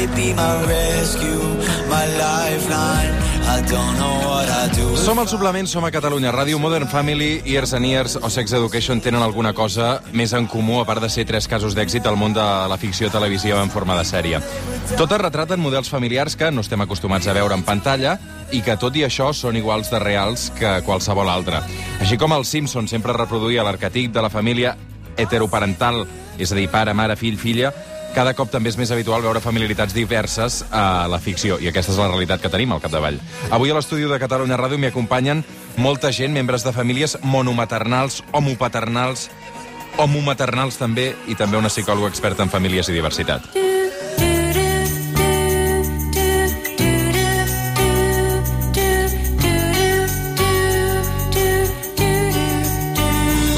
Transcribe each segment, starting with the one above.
they be my rescue, my lifeline. I don't know what I do. Som al suplement, som a Catalunya Ràdio, Modern Family, Years and Years o Sex Education tenen alguna cosa més en comú, a part de ser tres casos d'èxit al món de la ficció televisiva en forma de sèrie. Totes retraten models familiars que no estem acostumats a veure en pantalla i que, tot i això, són iguals de reals que qualsevol altre. Així com el Simpson sempre reproduïa l'arquetip de la família heteroparental, és a dir, pare, mare, fill, filla, cada cop també és més habitual veure familiaritats diverses a la ficció, i aquesta és la realitat que tenim al capdavall. Avui a l'estudi de Catalunya Ràdio m'hi acompanyen molta gent, membres de famílies monomaternals, homopaternals, homomaternals també, i també una psicòloga experta en famílies i diversitat.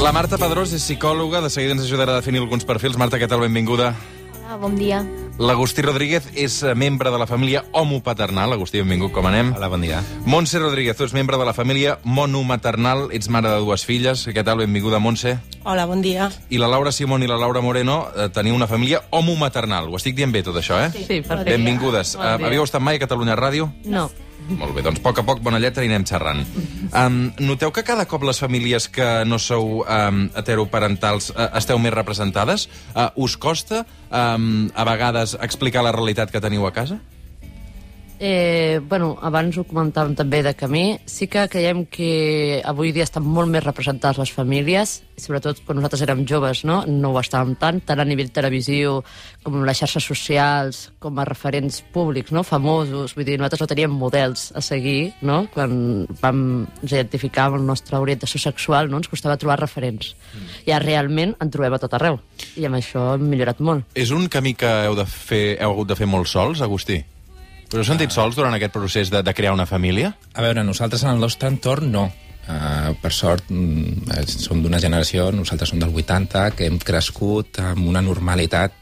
La Marta Pedrós és psicòloga, de seguida ens ajudarà a definir alguns perfils. Marta, què tal? Benvinguda. Ah, bon dia. L'Agustí Rodríguez és eh, membre de la família homopaternal. Agustí, benvingut, com anem? Hola, bon dia. Montse Rodríguez, tu ets membre de la família monomaternal, ets mare de dues filles. Què tal? Benvinguda, Montse. Hola, bon dia. I la Laura Simón i la Laura Moreno eh, teniu una família homomaternal. Ho estic dient bé, tot això, eh? Sí, perfecte. Benvingudes. Bon Uh, dia. havíeu estat mai a Catalunya Ràdio? No. Molt bé, doncs a poc a poc, bona lletra, i anem xerrant. Um, noteu que cada cop les famílies que no sou um, heteroparentals uh, esteu més representades? Uh, us costa um, a vegades explicar la realitat que teniu a casa? Eh, bueno, abans ho comentàvem també de camí. Sí que creiem que avui dia estan molt més representades les famílies, sobretot quan nosaltres érem joves, no? No ho estàvem tant, tant a nivell televisiu com les xarxes socials, com a referents públics, no? Famosos. Vull dir, nosaltres no teníem models a seguir, no? Quan vam identificar amb el nostre orientació sexual, no? Ens costava trobar referents. Mm. I ara realment en trobem a tot arreu. I amb això hem millorat molt. És un camí que heu, de fer, heu hagut de fer molt sols, Agustí? Us heu sentit sols durant aquest procés de, de crear una família? A veure, nosaltres en el nostre entorn no. Uh, per sort, mm, eh, som d'una generació, nosaltres som del 80, que hem crescut amb una normalitat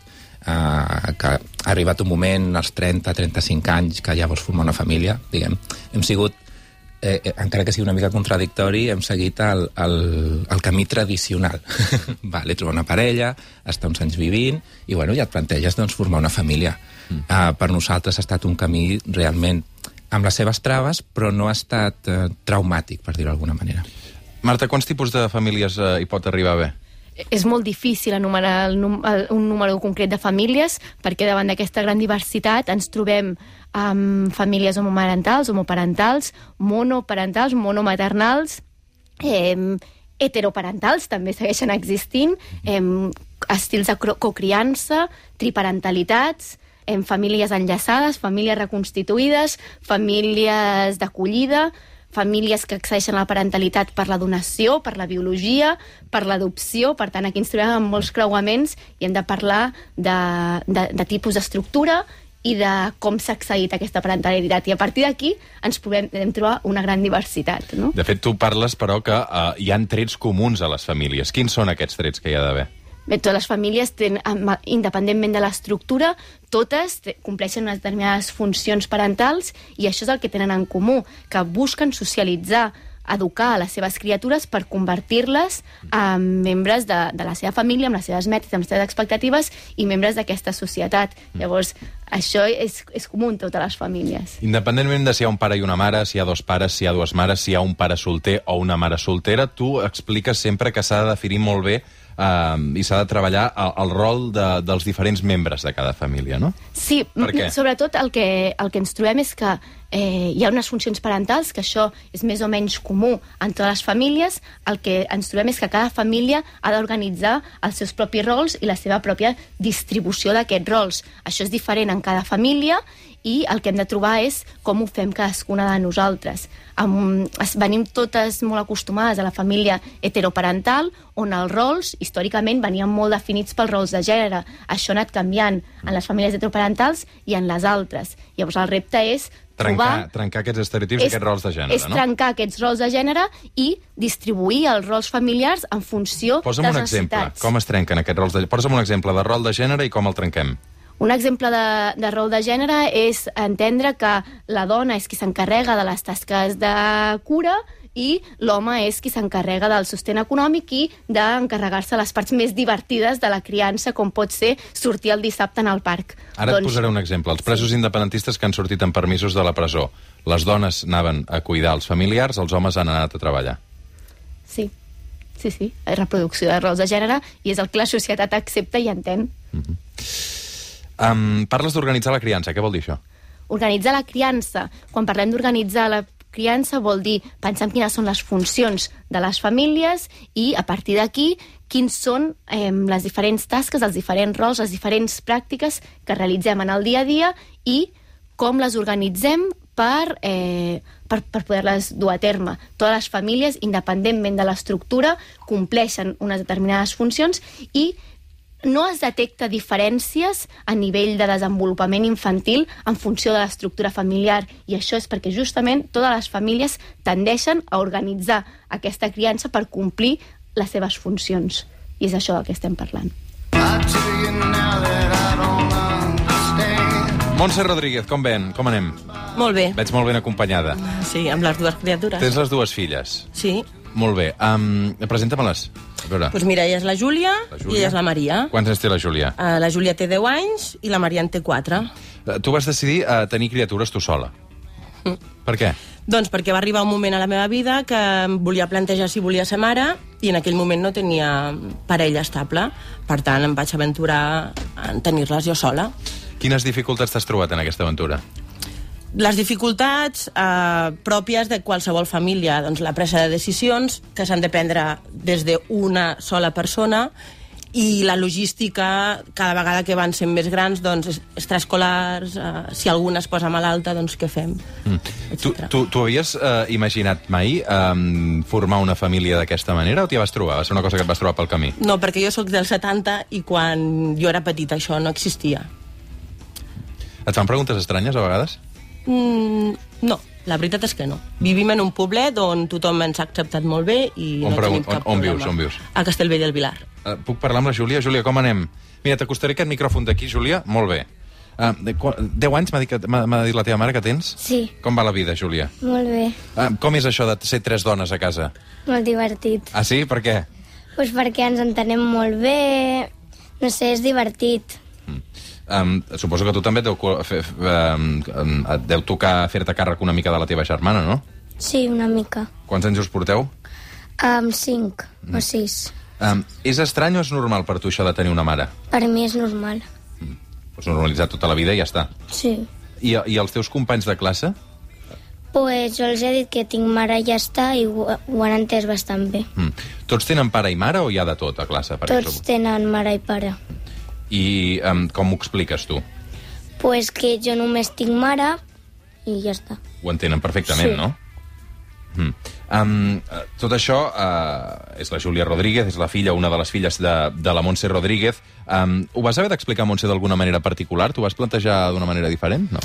uh, que ha arribat un moment, als 30-35 anys, que ja vols formar una família, diguem. Hem sigut, eh, eh, encara que sigui una mica contradictori, hem seguit el, el, el camí tradicional. vale, trobar una parella, estar uns anys vivint, i bueno, ja et planteges doncs, formar una família. Mm. Uh, per nosaltres ha estat un camí realment amb les seves traves, però no ha estat eh, traumàtic, per dir-ho d'alguna manera. Marta, quants tipus de famílies eh, hi pot arribar a haver? És molt difícil enumerar el, el, un número concret de famílies perquè davant d'aquesta gran diversitat ens trobem amb famílies homomarentals, homoparentals, monoparentals, monomaternals, eh, heteroparentals també segueixen existint, eh, estils de cocriança, triparentalitats, en famílies enllaçades, famílies reconstituïdes, famílies d'acollida, famílies que accedeixen a la parentalitat per la donació, per la biologia, per l'adopció, per tant, aquí ens trobem amb molts creuaments i hem de parlar de, de, de tipus d'estructura i de com s'ha accedit a aquesta parentalitat. I a partir d'aquí ens podem, trobar una gran diversitat. No? De fet, tu parles, però, que uh, hi han trets comuns a les famílies. Quins són aquests trets que hi ha d'haver? Bé, totes les famílies, amb- independentment de l'estructura, totes te- compleixen unes determinades funcions parentals i això és el que tenen en comú, que busquen socialitzar educar a les seves criatures per convertir-les en membres de, de la seva família, amb les seves metes, amb les seves expectatives i membres d'aquesta societat. Llavors, això és, és comú en totes les famílies. Independentment de si hi ha un pare i una mare, si hi ha dos pares, si hi ha dues mares, si hi ha un pare solter o una mare soltera, tu expliques sempre que s'ha de definir molt bé eh, i s'ha de treballar el, el rol de, dels diferents membres de cada família, no? Sí, sobretot el que, el que ens trobem és que eh, hi ha unes funcions parentals, que això és més o menys comú en totes les famílies, el que ens trobem és que cada família ha d'organitzar els seus propis rols i la seva pròpia distribució d'aquests rols. Això és diferent en cada família i el que hem de trobar és com ho fem cadascuna de nosaltres. Amb, es, venim totes molt acostumades a la família heteroparental, on els rols, històricament, venien molt definits pels rols de gènere. Això ha anat canviant en les famílies heteroparentals i en les altres. Llavors el repte és Trencar, trobar... trencar aquests estereotips, aquests rols de gènere, és no? trencar aquests rols de gènere i distribuir els rols familiars en funció Posa'm de un les exemple. necessitats. Com es trenquen aquests rols de... Posa'm un exemple de rol de gènere i com el trenquem. Un exemple de, de rol de gènere és entendre que la dona és qui s'encarrega de les tasques de cura i l'home és qui s'encarrega del sostén econòmic i d'encarregar-se les parts més divertides de la criança, com pot ser sortir el dissabte en el parc. Ara et posaré un exemple. Els presos independentistes que han sortit amb permisos de la presó. Les dones anaven a cuidar els familiars, els homes han anat a treballar. Sí, sí, sí. Reproducció de rols de gènere i és el que la societat accepta i entén. Um, parles d'organitzar la criança. Què vol dir això? Organitzar la criança. Quan parlem d'organitzar la criança vol dir pensar en quines són les funcions de les famílies i, a partir d'aquí, quins són eh, les diferents tasques, els diferents rols, les diferents pràctiques que realitzem en el dia a dia i com les organitzem per, eh, per, per poder-les dur a terme. Totes les famílies, independentment de l'estructura, compleixen unes determinades funcions i no es detecta diferències a nivell de desenvolupament infantil en funció de l'estructura familiar i això és perquè justament totes les famílies tendeixen a organitzar aquesta criança per complir les seves funcions i és això del que estem parlant. Montse Rodríguez, com ven? Com anem? Molt bé. Veig molt ben acompanyada. Sí, amb les dues criatures. Tens les dues filles. Sí. Molt bé. Um, Presenta-me-les. A. Doncs pues mira, ella és la Júlia, La i Júlia. ella és la Maria. Quants anys té la Júlia? Uh, la Júlia té 10 anys i la Maria en té 4. Eh, Tu vas decidir uh, tenir criatures tu sola. Mm. Per què? Doncs perquè va arribar un moment a la meva vida que em volia plantejar si volia ser mare i en aquell moment no tenia parella estable. Per tant, em vaig aventurar en tenir-les jo sola. Quines dificultats t'has trobat en aquesta aventura? Les dificultats eh, pròpies de qualsevol família, doncs la presa de decisions que s'han de prendre des d'una sola persona i la logística, cada vegada que van sent més grans, doncs es- extraescolars, eh, si alguna es posa malalta, doncs què fem? Mm. Tu, tu, tu havies eh, imaginat mai um, formar una família d'aquesta manera o t'hi vas trobar? Va ser una cosa que et vas trobar pel camí? No, perquè jo sóc del 70 i quan jo era petita això no existia. Et fan preguntes estranyes a vegades? Mm, no, la veritat és que no. Vivim en un poblet on tothom ens ha acceptat molt bé i On no pregun- tenim cap on- on problema. vius, on vius? A Castellvell del Vilar. Uh, puc parlar amb la Júlia? Júlia, com anem? Mira, t'acostaré aquest micròfon d'aquí, Júlia. Molt bé. Uh, de, qu- 10 anys m'ha dit, dit la teva mare que tens? Sí, Com va la vida, Júlia? molt bé, Uh, com és això de ser tres dones a casa? molt divertit. Ah, sí? Per què? Pues perquè ens entenem molt bé, no sé, és divertit. Um, suposo que tu també et deu, um, um, et deu tocar fer-te càrrec una mica de la teva germana, no? Sí, una mica. Quants anys us porteu? Amb cinc o sis. Um, és estrany o és normal per tu això de tenir una mare? Per mi és normal. Pots normalitzar tota la vida i ja està. Sí. I, I els teus companys de classe? Pues jo els he dit que tinc mare i ja està i ho, ho han entès bastant bé. Mm. Tots tenen pare i mare o hi ha de tot a classe? Per Tots exemple? tenen mare i pare. I um, com ho expliques tu? Pues que jo només tinc mare i ja està. Ho entenen perfectament, Sí. no? Mm. Um, tot això uh, és la Júlia Rodríguez, és la filla, una de les filles de, de la Montse Rodríguez. Um, ho vas haver d'explicar, Montse, d'alguna manera particular? T'ho vas plantejar d'una manera diferent? No.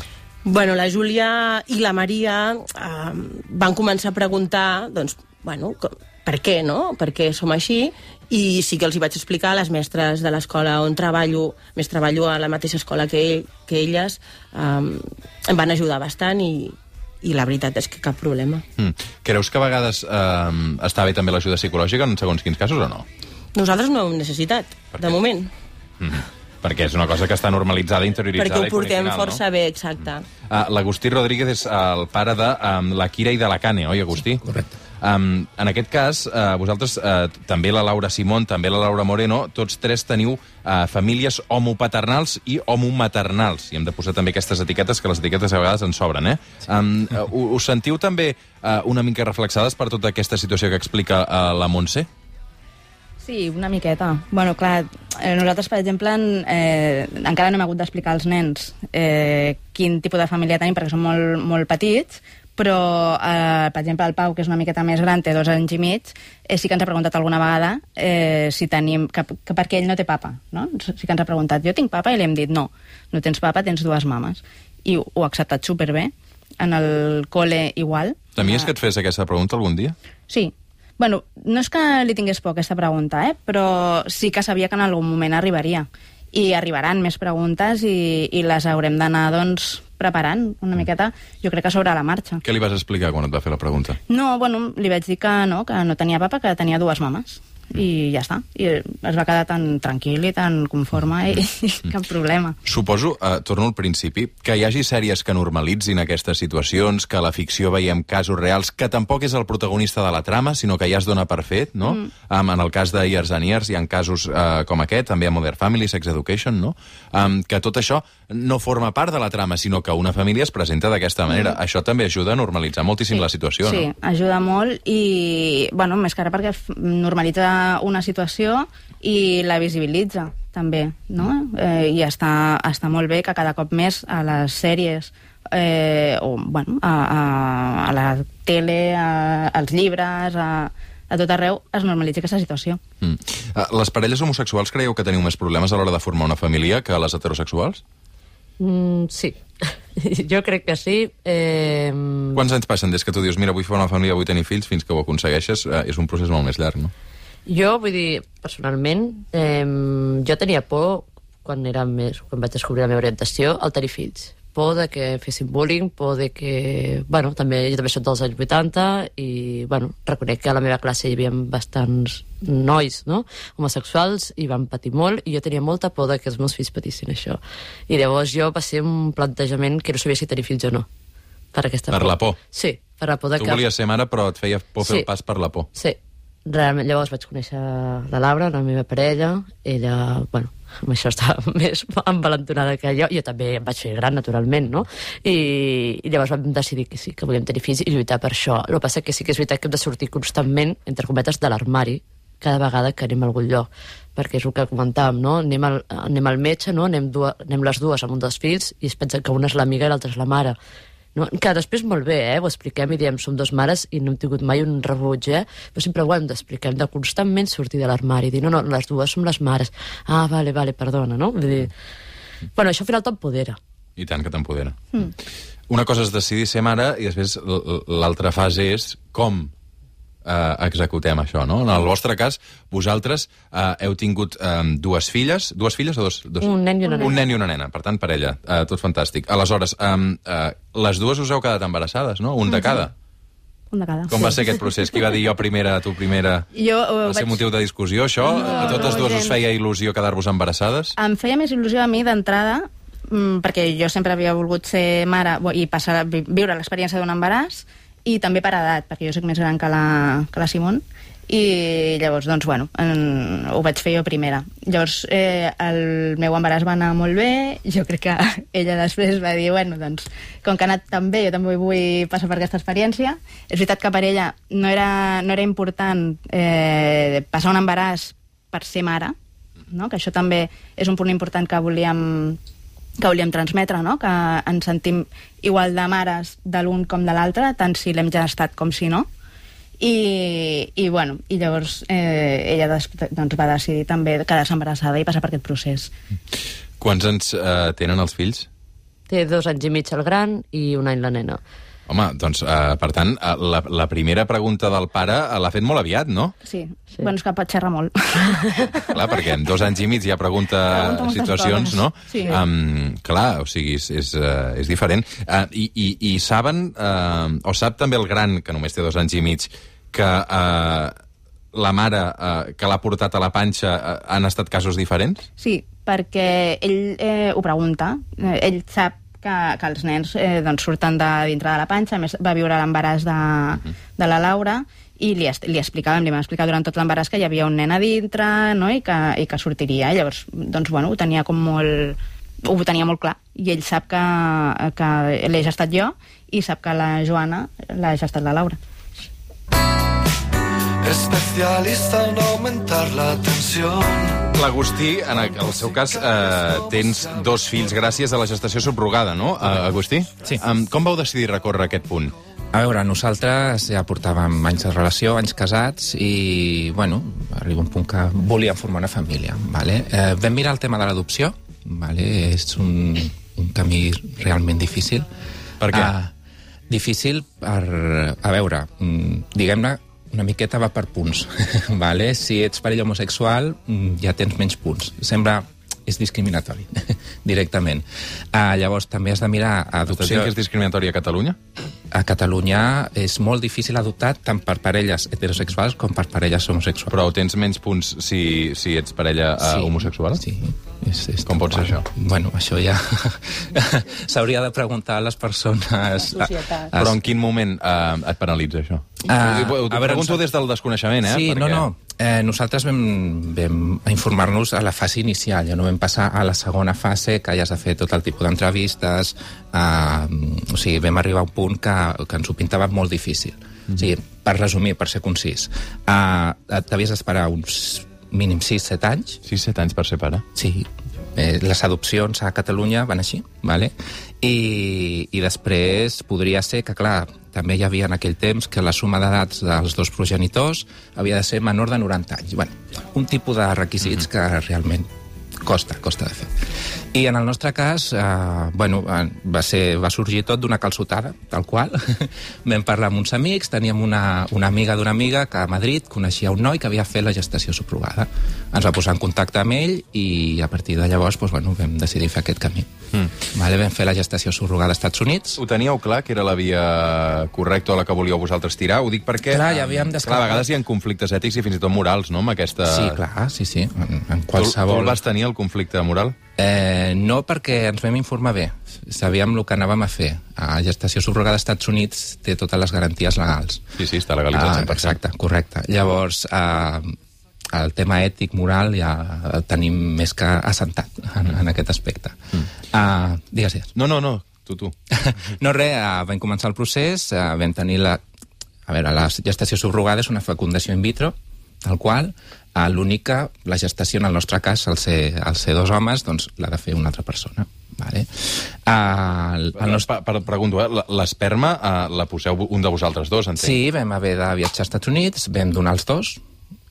Bueno, la Júlia i la Maria eh, van començar a preguntar, doncs, bueno, com, per què, no? Per què som així? I sí que els hi vaig explicar a les mestres de l'escola on treballo, més treballo a la mateixa escola que, ell, que elles, eh, em van ajudar bastant i, i la veritat és que cap problema. Mm. Creus que a vegades um, està bé també l'ajuda psicològica en segons quins casos o no? Nosaltres no ho hem necessitat, Per de què? moment, Mm. Perquè és una cosa que està normalitzada, interioritzada perquè ho portem força no? bé, exacte. Uh, L'Agustí Rodríguez és el pare de um, la Kira i de la Cane, oi, Agustí? Sí, correcte. Um, en aquest cas, uh, vosaltres, uh, també la Laura Simón, també la Laura Moreno, tots tres teniu uh, famílies homopaternals i homomaternals. I hem de posar també aquestes etiquetes, que les etiquetes a vegades ens sobren, eh? Um, uh, us sentiu també uh, una mica reflexades per tota aquesta situació que explica uh, la Montse? Sí, una miqueta. Bueno, clar, eh, nosaltres, per exemple, en, eh, encara no hem hagut d'explicar als nens eh, quin tipus de família tenim, perquè són molt, molt petits, però, eh, per exemple, el Pau, que és una miqueta més gran, té dos anys i mig, eh, sí que ens ha preguntat alguna vegada eh, si tenim... Que, que perquè ell no té papa, no? Sí que ens ha preguntat, jo tinc papa? I li hem dit, no, no tens papa, tens dues mames. I ho, ho ha acceptat superbé. En el col·le igual. Temies Ah. que et fes aquesta pregunta algun dia? Sí. Bueno, no és que li tingués por aquesta pregunta, eh? però sí que sabia que en algun moment arribaria. i arribaran més preguntes i, i les haurem d'anar, doncs, preparant una miqueta, jo crec que sobre la marxa. Què li vas explicar quan et va fer la pregunta? No, bueno, li vaig dir que no, que no tenia papa, que tenia dues mames. I ja està. I es va quedar tan tranquil i tan conforme i, i cap problema. Suposo, eh, torno al principi, que hi hagi sèries que normalitzin aquestes situacions, que a la ficció veiem casos reals, que tampoc és el protagonista de la trama, sinó que ja es dona per fet, no? Mm. Um, en el cas de Years and Years hi ha casos uh, com aquest, també a Modern Family, Sex Education, no? Um, que tot això no forma part de la trama, sinó que una família es presenta d'aquesta manera. Mm. Això també ajuda a normalitzar moltíssim Sí. la situació, sí, no? ajuda molt i, bueno, més que ara perquè normalitza una situació i la visibilitza, també, no? Eh, I està, està molt bé que cada cop més a les sèries eh, o, bueno, a, a, a la tele, a, als llibres, a, a tot arreu es normalitza aquesta situació. Mm. Uh, les parelles homosexuals creieu que teniu més problemes a l'hora de formar una família que les heterosexuals? Mm, sí. jo crec que sí. Eh, Quants anys passen des que tu dius, mira, vull formar una família, vull tenir fills, fins que ho aconsegueixes? Uh, és un procés molt més llarg, no? Jo, vull dir, personalment, eh, jo tenia por, quan era més, quan vaig descobrir la meva orientació, al tenir fills. Por de que fessin bullying, por de que... Bueno, també, jo també soc dels anys 80 i, bueno, reconec que a la meva classe hi havia bastants nois, no?, homosexuals, i van patir molt, i jo tenia molta por de que els meus fills patissin això. I llavors jo va ser un plantejament que no sabia si tenir fills o no. Per aquesta Per la por. Sí, per la por de Tu que... volies ser mare, però et feia por fer Sí. el pas per la por. Sí, realment llavors vaig conèixer la Laura, la meva parella, ella, bueno, amb això estava més envalentonada que jo, jo també em vaig fer gran, naturalment, no? I, i llavors vam decidir que sí, que volíem tenir fills i lluitar per això. El que passa que sí que és veritat que hem de sortir constantment, entre cometes, de l'armari, cada vegada que anem a algun lloc, perquè és el que comentàvem, no? Anem al, anem al metge, no? Anem, dues, anem les dues amb un dels fills i es pensa que una és l'amiga i l'altra és la mare. No? Que després molt bé, eh? ho expliquem i diem som dos mares i no hem tingut mai un rebuig, eh? però sempre ho hem d'explicar, hem de constantment sortir de l'armari, dir no, no, les dues som les mares. Ah, vale, vale, perdona, no? Vull dir... Bueno, això al final t'empodera. I tant que t'empodera. Mm. Una cosa és decidir ser mare i després l'altra fase és com eh, executem això, no? En el vostre cas, vosaltres eh, heu tingut eh, dues filles, dues filles o dos? dos? Un nen i una nena. Un nen i una nena, per tant, parella. Eh, tot fantàstic. Aleshores, eh, eh, les dues us heu quedat embarassades, no? Un de cada. Un de cada. Com va ser aquest procés? Qui va dir jo primera, tu primera? Jo eh, Va ser vaig... motiu de discussió, això? a totes no, dues us gens. feia il·lusió quedar-vos embarassades? Em feia més il·lusió a mi d'entrada, mm, perquè jo sempre havia volgut ser mare bo, i passar, vi- viure l'experiència d'un embaràs, i també per edat, perquè jo sóc més gran que la, que la Simon, i llavors, doncs, bueno, en, ho vaig fer jo primera. Llavors, eh, el meu embaràs va anar molt bé, jo crec que ella després va dir, bueno, doncs, com que ha anat tan bé, jo també vull passar per aquesta experiència. És veritat que per ella no era, no era important eh, passar un embaràs per ser mare, no? que això també és un punt important que volíem que volíem transmetre, no? que ens sentim igual de mares de l'un com de l'altre, tant si l'hem ja estat com si no. I, i, bueno, i llavors eh, ella des, doncs, va decidir també quedar-se embarassada i passar per aquest procés. Quants anys eh, tenen els fills? Té dos anys i mig el gran i un any la nena. Home, doncs, eh, per tant, eh, la, la primera pregunta del pare eh, l'ha fet molt aviat, no? Sí, Sí. bueno, és que pot xerrar molt. Clar, perquè en dos anys i mig ja pregunta, Pregunta situacions, coses. no? Sí. Um, clar, o sigui, és, és, uh, és diferent. Uh, i, i, I saben, uh, o sap també el gran, que només té dos anys i mig, que uh, la mare uh, que l'ha portat a la panxa uh, han estat casos diferents? Sí, perquè ell eh, ho pregunta. Eh, ell sap que, que els nens eh, doncs surten de dintre de la panxa, a més va viure l'embaràs de, de la Laura, i li, li explicàvem, li vam explicar durant tot l'embaràs que hi havia un nen a dintre no? I, que, i que sortiria. Llavors, doncs, bueno, ho tenia com molt ho tenia molt clar, i ell sap que, que l'he gestat jo i sap que la Joana l'ha gestat la Laura. Especialista en aumentar la tensión. L'Agustí, en el, seu cas, eh, tens dos fills gràcies a la gestació subrogada, no, uh, Agustí? Sí. Um, com vau decidir recórrer aquest punt? A veure, nosaltres ja portàvem anys de relació, anys casats, i, bueno, arriba un punt que volíem formar una família, vale? Eh, vam mirar el tema de l'adopció, vale? És un, un camí realment difícil. Per què? Ah, difícil per... A veure, mm, diguem-ne, una miqueta va per punts, vale? Si ets parella homosexual, mm, ja tens menys punts. Sembla és discriminatori, directament. Uh, llavors, també has de mirar Estàs adopció... dient que és discriminatori a Catalunya? A Catalunya és molt difícil adoptar tant per parelles heterosexuals com per parelles homosexuals. Però tens menys punts si, si ets parella uh, homosexual? Sí. És, és Com pot ser això? Bueno, això ja... S'hauria de preguntar a les persones... societat. Però en quin moment uh, et penalitza això? Ah, ho, ho, a veure, pregunto ens- des del desconeixement, eh? Sí, no, no. Eh, nosaltres vam, vam informar-nos a la fase inicial, ja no vam passar a la segona fase, que ja de fer tot el tipus d'entrevistes, eh, o sigui, vam arribar a un punt que, que ens ho pintava molt difícil. Mm. O sigui, per resumir, per ser concís, eh, t'havies d'esperar uns mínim 6-7 anys 6-7 anys per ser pare. Sí, eh, les adopcions a Catalunya van així, vale? I, i després podria ser que, clar, també hi havia en aquell temps que la suma d'edats dels dos progenitors havia de ser menor de 90 anys. Bueno, un tipus de requisits mm -hmm. que realment costa, costa de fer. I en el nostre cas, eh, bueno, eh, va, ser, va sorgir tot d'una calçotada, tal qual. Vam parlar amb uns amics, teníem una, una amiga d'una amiga que a Madrid coneixia un noi que havia fet la gestació subrogada. Ens va posar en contacte amb ell i a partir de llavors doncs, bueno, vam decidir fer aquest camí. Mm. Vale, vam fer la gestació subrogada als Estats Units. Ho teníeu clar que era la via correcta a la que volíeu vosaltres tirar? Ho dic perquè... Clar, ja havíem Clar, descartat. a vegades hi ha conflictes ètics i fins i tot morals, no?, amb aquesta... Sí, clar, sí, sí, en, en Tu, tu qualsevol... el vas tenir, el conflicte moral? Eh, no perquè ens vam informar bé. Sabíem el que anàvem a fer. A gestació subrogada als Estats Units té totes les garanties legals. Sí, sí, està legalitzat Ah, 100%. exacte, correcte. Llavors, eh, el tema ètic, moral, ja el tenim més que assentat en, en aquest aspecte. Mm. Uh, digues, digues. No, no, no, tu, tu. no, res, uh, vam començar el procés, uh, vam tenir la... A veure, la gestació subrogada és una fecundació in vitro, tal qual, uh, l'únic que la gestació, en el nostre cas, al ser, al ser dos homes, doncs l'ha de fer una altra persona. Vale? Uh, el, el nostre... Per, per, pregunto, eh? l'esperma uh, la poseu un de vosaltres dos, entenc? Sí, vam haver de viatjar als Estats Units, vam donar els dos,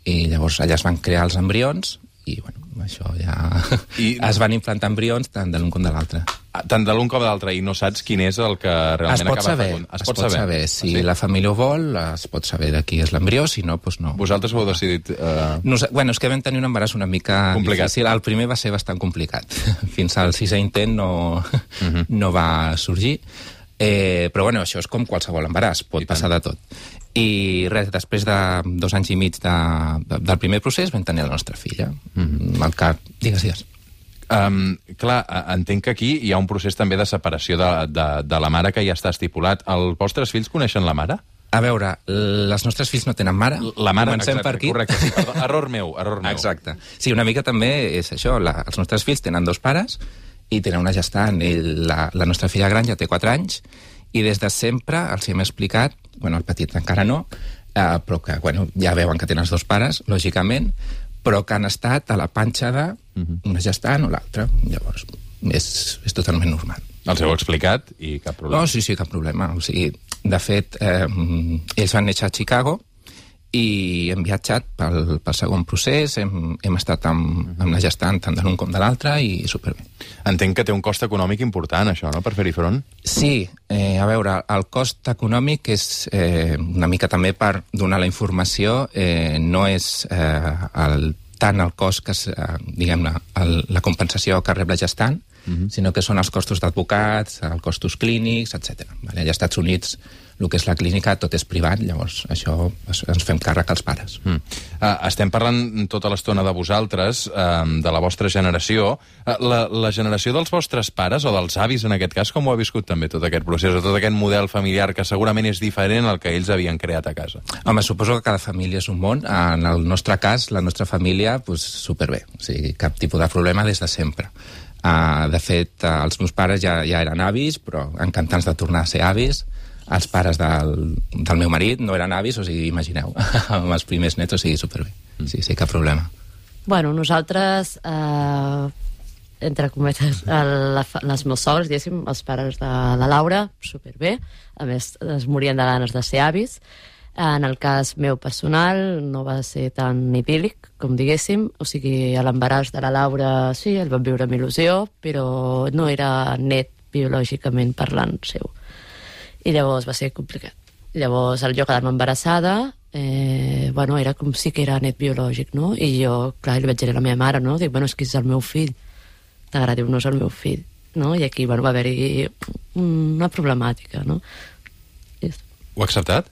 i llavors allà es van crear els embrions, i bueno, això ja... I- es van implantar embrions tant de l'un com de l'altre. Ah, Tant de l'un com de l'altre, i no saps quin és el que realment Es pot acaba saber, fecund- es pot saber. Si Ah, sí? la família ho vol, es pot saber de qui és l'embrió, si no, doncs no. Vosaltres ho heu decidit... Uh... Nos, bueno, és que vam tenir un embaràs una mica Complicat. difícil. El primer va ser bastant complicat. Fins al sisè intent no, Mhm. no va sorgir. Eh, però bueno, això és com qualsevol embaràs, pot I tant. passar de tot. I res, després de dos anys i mig de, de, del primer procés vam tenir la nostra filla. Mm. -hmm. Al cap, digues, digues. Um, clar, entenc que aquí hi ha un procés també de separació de, de, de la mare que ja està estipulat. Els vostres fills coneixen la mare? A veure, les nostres fills no tenen mare. La mare, Comencem exacte, per aquí. correcte. Sí, perdó, error meu, error meu. Exacte. Sí, una mica també és això. La, els nostres fills tenen dos pares i tenen una gestant. Ell, la, la nostra filla gran ja té 4 anys i des de sempre els hem explicat, bueno, el petit encara no, eh, però que bueno, ja veuen que tenen els dos pares, lògicament, però que han estat a la panxa de una gestant o l'altra. Llavors, és, és totalment normal. Els heu explicat i cap problema. No, sí, sí, cap problema. O sigui, de fet, eh, ells van néixer a Chicago i hem viatjat pel, pel segon procés, hem, hem estat amb, amb la gestant tant de l'un com de l'altre i superbé. Entenc que té un cost econòmic important, això, no?, per fer-hi front. Sí, eh, a veure, el cost econòmic és eh, una mica també per donar la informació, eh, no és eh, el, tant el cost que, eh, diguem-ne, la compensació que rep la gestant, sinó que són els costos d'advocats, els costos clínics, etc. Vale? Als Estats Units el que és la clínica tot és privat, llavors això ens fem càrrec als pares. Mm. Uh, estem parlant tota l'estona de vosaltres, uh, de la vostra generació. Uh, la, la generació dels vostres pares, o dels avis en aquest cas, com ho ha viscut també tot aquest procés, o tot aquest model familiar que segurament és diferent al que ells havien creat a casa? Home, suposo que cada família és un món. En el nostre cas, la nostra família, pues, superbé. O sigui, cap tipus de problema des de sempre. Uh, de fet, uh, els meus pares ja, ja eren avis, però encantats de tornar a ser avis. Els pares del, del meu marit no eren avis, o sigui, imagineu, amb els primers nets, o sigui, superbé. Sí, sí, cap problema. Bueno, nosaltres, eh, entre cometes, el, els meus sogres, diguéssim, els pares de la Laura, superbé. A més, es morien de ganes de ser avis. En el cas meu personal no va ser tan idíl·lic, com diguéssim. O sigui, a l'embaràs de la Laura sí, el vam viure amb il·lusió, però no era net biològicament parlant seu. I llavors va ser complicat. Llavors, al jo quedar-me embarassada, eh, bueno, era com si que era net biològic, no? I jo, clar, li vaig dir a la meva mare, no? Dic, bueno, és que és el meu fill. t'agradi o no és el meu fill, no? I aquí, bueno, va haver-hi una problemàtica, no? I, Ho ha acceptat?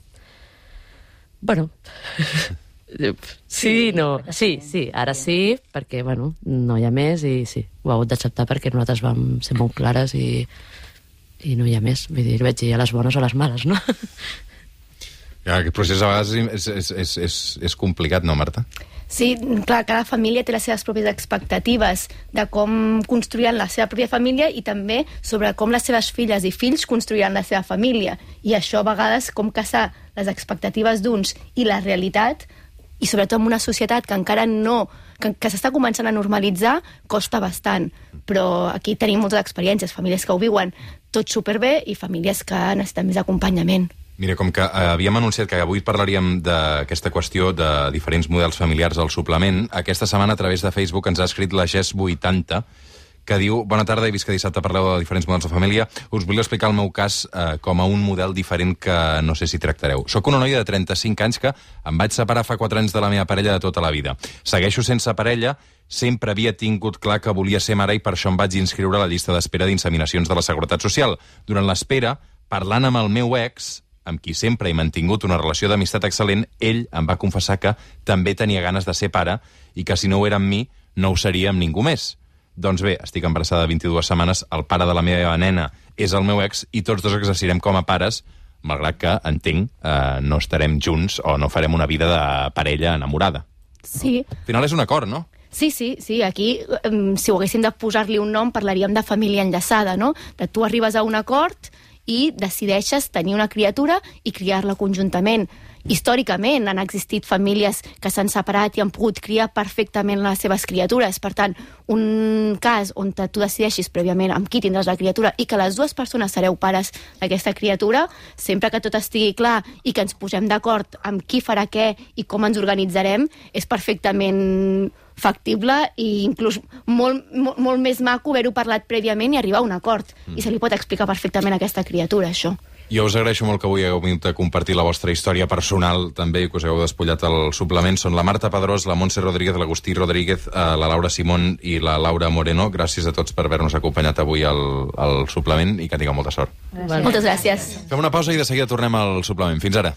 bueno, sí, no, sí, sí, ara sí, perquè, bueno, no hi ha més i sí, ho ha hagut d'acceptar perquè nosaltres vam ser molt clares i, i no hi ha més. Vull dir, vaig dir a les bones o a les males, no? Ja, aquest procés a vegades és, és, és, és, és complicat, no, Marta? Sí, clar, cada família té les seves pròpies expectatives de com construiran la seva pròpia família i també sobre com les seves filles i fills construiran la seva família. I això a vegades com caçar les expectatives d'uns i la realitat i sobretot en una societat que encara no que, que s'està començant a normalitzar costa bastant, però aquí tenim moltes experiències, famílies que ho viuen tot superbé i famílies que necessiten més acompanyament. Mira, com que eh, havíem anunciat que avui parlaríem d'aquesta qüestió de diferents models familiars al suplement, aquesta setmana a través de Facebook ens ha escrit la GES80, que diu Bona tarda, he vist que dissabte parleu de diferents models de família. Us volia explicar el meu cas eh, com a un model diferent que no sé si tractareu. Soc una noia de 35 anys que em vaig separar fa 4 anys de la meva parella de tota la vida. Segueixo sense parella, sempre havia tingut clar que volia ser mare i per això em vaig inscriure a la llista d'espera d'inseminacions de la Seguretat Social. Durant l'espera, parlant amb el meu ex, amb qui sempre he mantingut una relació d'amistat excel·lent, ell em va confessar que també tenia ganes de ser pare i que si no ho era amb mi, no ho seria amb ningú més. Doncs bé, estic embarassada de 22 setmanes, el pare de la meva nena és el meu ex i tots dos exercirem com a pares, malgrat que, entenc, eh, no estarem junts o no farem una vida de parella enamorada. Sí, Al final és un acord, no? Sí, sí, sí. Aquí, si ho haguéssim de posar-li un nom, parlaríem de família enllaçada, no? De tu arribes a un acord i decideixes tenir una criatura i criar-la conjuntament. Històricament han existit famílies que s'han separat i han pogut criar perfectament les seves criatures. Per tant, un cas on tu decideixis prèviament amb qui tindràs la criatura i que les dues persones sereu pares d'aquesta criatura, sempre que tot estigui clar i que ens posem d'acord amb qui farà què i com ens organitzarem, és perfectament factible i inclús molt, molt, molt més maco haver-ho parlat prèviament i arribar a un acord. Mm. I se li pot explicar perfectament a aquesta criatura, això. Jo us agraeixo molt que avui hagueu vingut a compartir la vostra història personal també i que us hagueu despullat el suplement. Són la Marta Pedrós, la Montse Rodríguez, l'Agustí Rodríguez, eh, la Laura Simón i la Laura Moreno. Gràcies a tots per haver-nos acompanyat avui al, al suplement i que tingueu molta sort. Moltes gràcies. Fem una pausa i de seguida tornem al suplement. Fins ara.